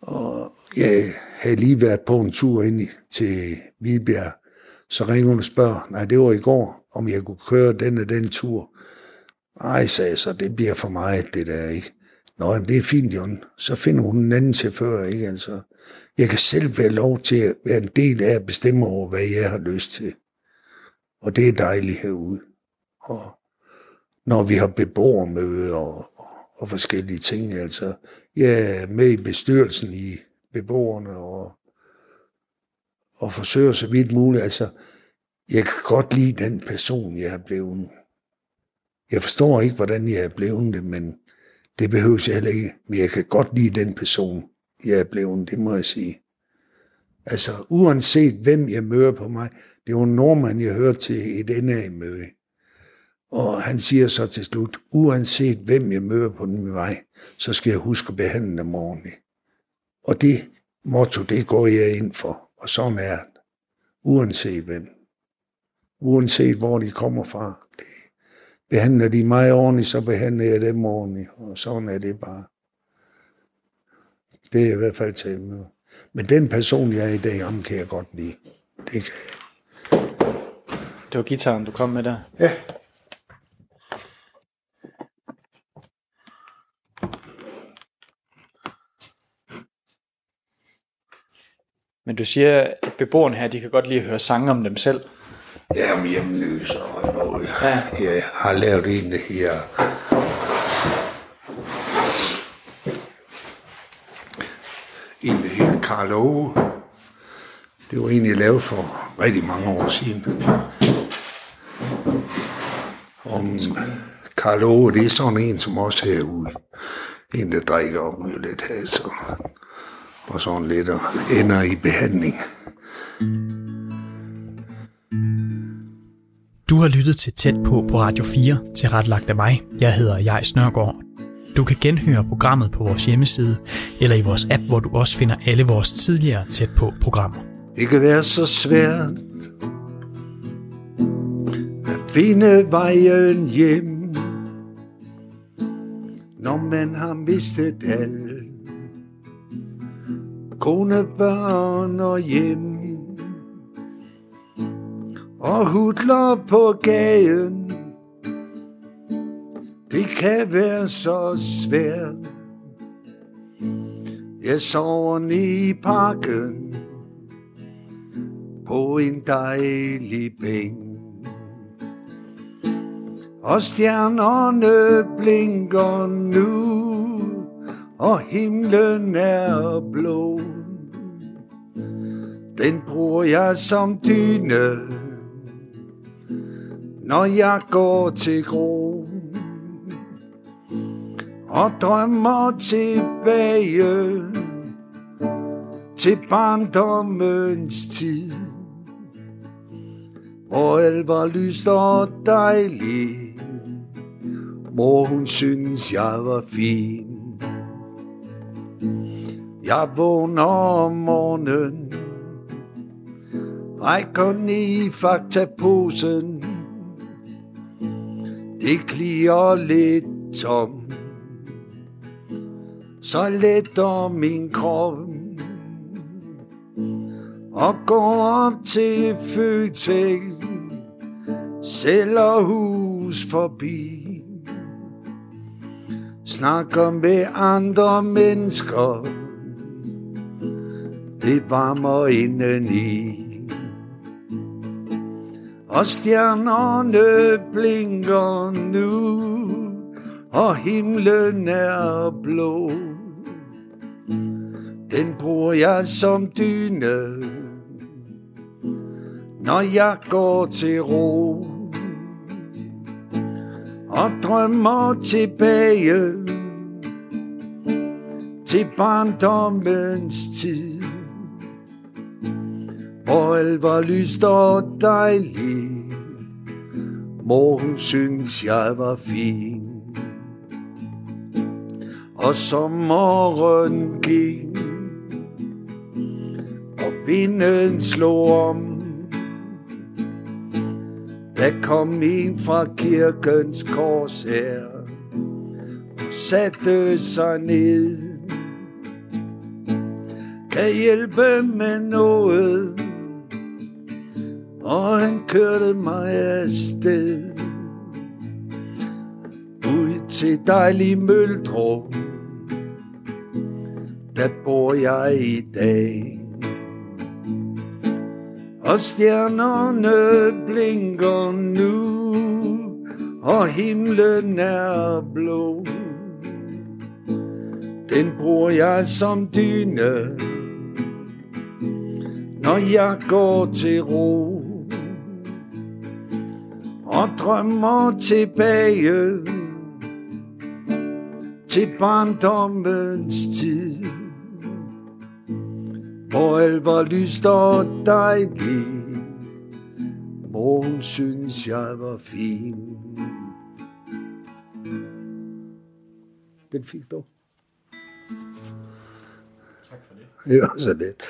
og, jeg havde lige været på en tur ind til Vibjerg, så ringer hun og spørger, nej, det var i går, om jeg kunne køre den og den tur. Nej, sagde jeg så, det bliver for meget, det der, ikke? Nå, jamen, det er fint, Jon. Så finder hun en anden chauffør, ikke? Altså, jeg kan selv være lov til at være en del af at bestemme over, hvad jeg har lyst til. Og det er dejligt herude. Og når vi har beboermøde og, og, og forskellige ting, altså, jeg er med i bestyrelsen i beboerne og, og forsøger så vidt muligt, altså, jeg kan godt lide den person, jeg er blevet. Jeg forstår ikke, hvordan jeg er blevet det, men det behøver jeg heller ikke. Men jeg kan godt lide den person, jeg er blevet, det må jeg sige. Altså, uanset hvem jeg møder på mig, det var en nordmand, jeg hørte til et NA-møde. Og han siger så til slut, uanset hvem jeg møder på den vej, så skal jeg huske at behandle dem ordentligt. Og det motto, det går jeg ind for. Og sådan er det. Uanset hvem. Uanset hvor de kommer fra. Det behandler de mig ordentligt, så behandler jeg dem ordentligt. Og sådan er det bare. Det er i hvert fald til med. Men den person, jeg er i dag, ham kan jeg godt lide. Det kan jeg. Det var gitaren, du kom med der. Ja. Men du siger, at beboerne her, de kan godt lide at høre sange om dem selv. Jamen, hjemløs og noget. Ja. Jeg har lavet en her. En her, Karl Åge. Det var en, jeg lavede for rigtig mange år siden. Om Karl Åge, det er sådan en, som også er herude. En, der drikker op lidt has og, og sådan lidt og ender i behandling. Du har lyttet til Tæt på på Radio 4, til retlagt af mig. Jeg hedder Jais Nørgaard. Du kan genhøre programmet på vores hjemmeside, eller i vores app, hvor du også finder alle vores tidligere Tæt på programmer. Det kan være så svært at finde vejen hjem, når man har mistet alt. Kone, børn og hjem. Og hudler på gaden. Det kan være så svært. Jeg sover nede i parken på en dejlig bænk. Og stjernerne blinker nu, og himlen er blå. Den bruger jeg som dyne, når jeg går til gro. Og drømmer tilbage til barndommens tid hvor alt var lyst og dejligt. Mor hun synes jeg var fin. Jeg vågner om morgenen, rækker ned i faktaposen. Det klier lidt tom, så letter min krop. Og går op til Føtex, sælger hus forbi. Snakker med andre mennesker, det varmer indeni. Og stjernerne blinker nu, og himlen er blå. Den bruger jeg som dyne, når jeg går til ro. Og drømmer tilbage til barndommens tid. Hvor alt var lyst og dejligt. Mor hun synes jeg var fin. Og sommeren gik og vinden slog om. Der kom en fra kirkens kors her og satte sig ned. kan hjælpe med noget. Og han kørte mig afsted. Ud til dejlig Møldrup. Der bor jeg i dag. Og stjernerne blinker nu. Og himlen er blå. Den bruger jeg som dyne. Når jeg går til ro drømmer tilbage til barndommens tid, hvor alt var lyst og dejligt, hvor hun synes jeg var fin. Den fik du. Tak for det. Det var så lidt.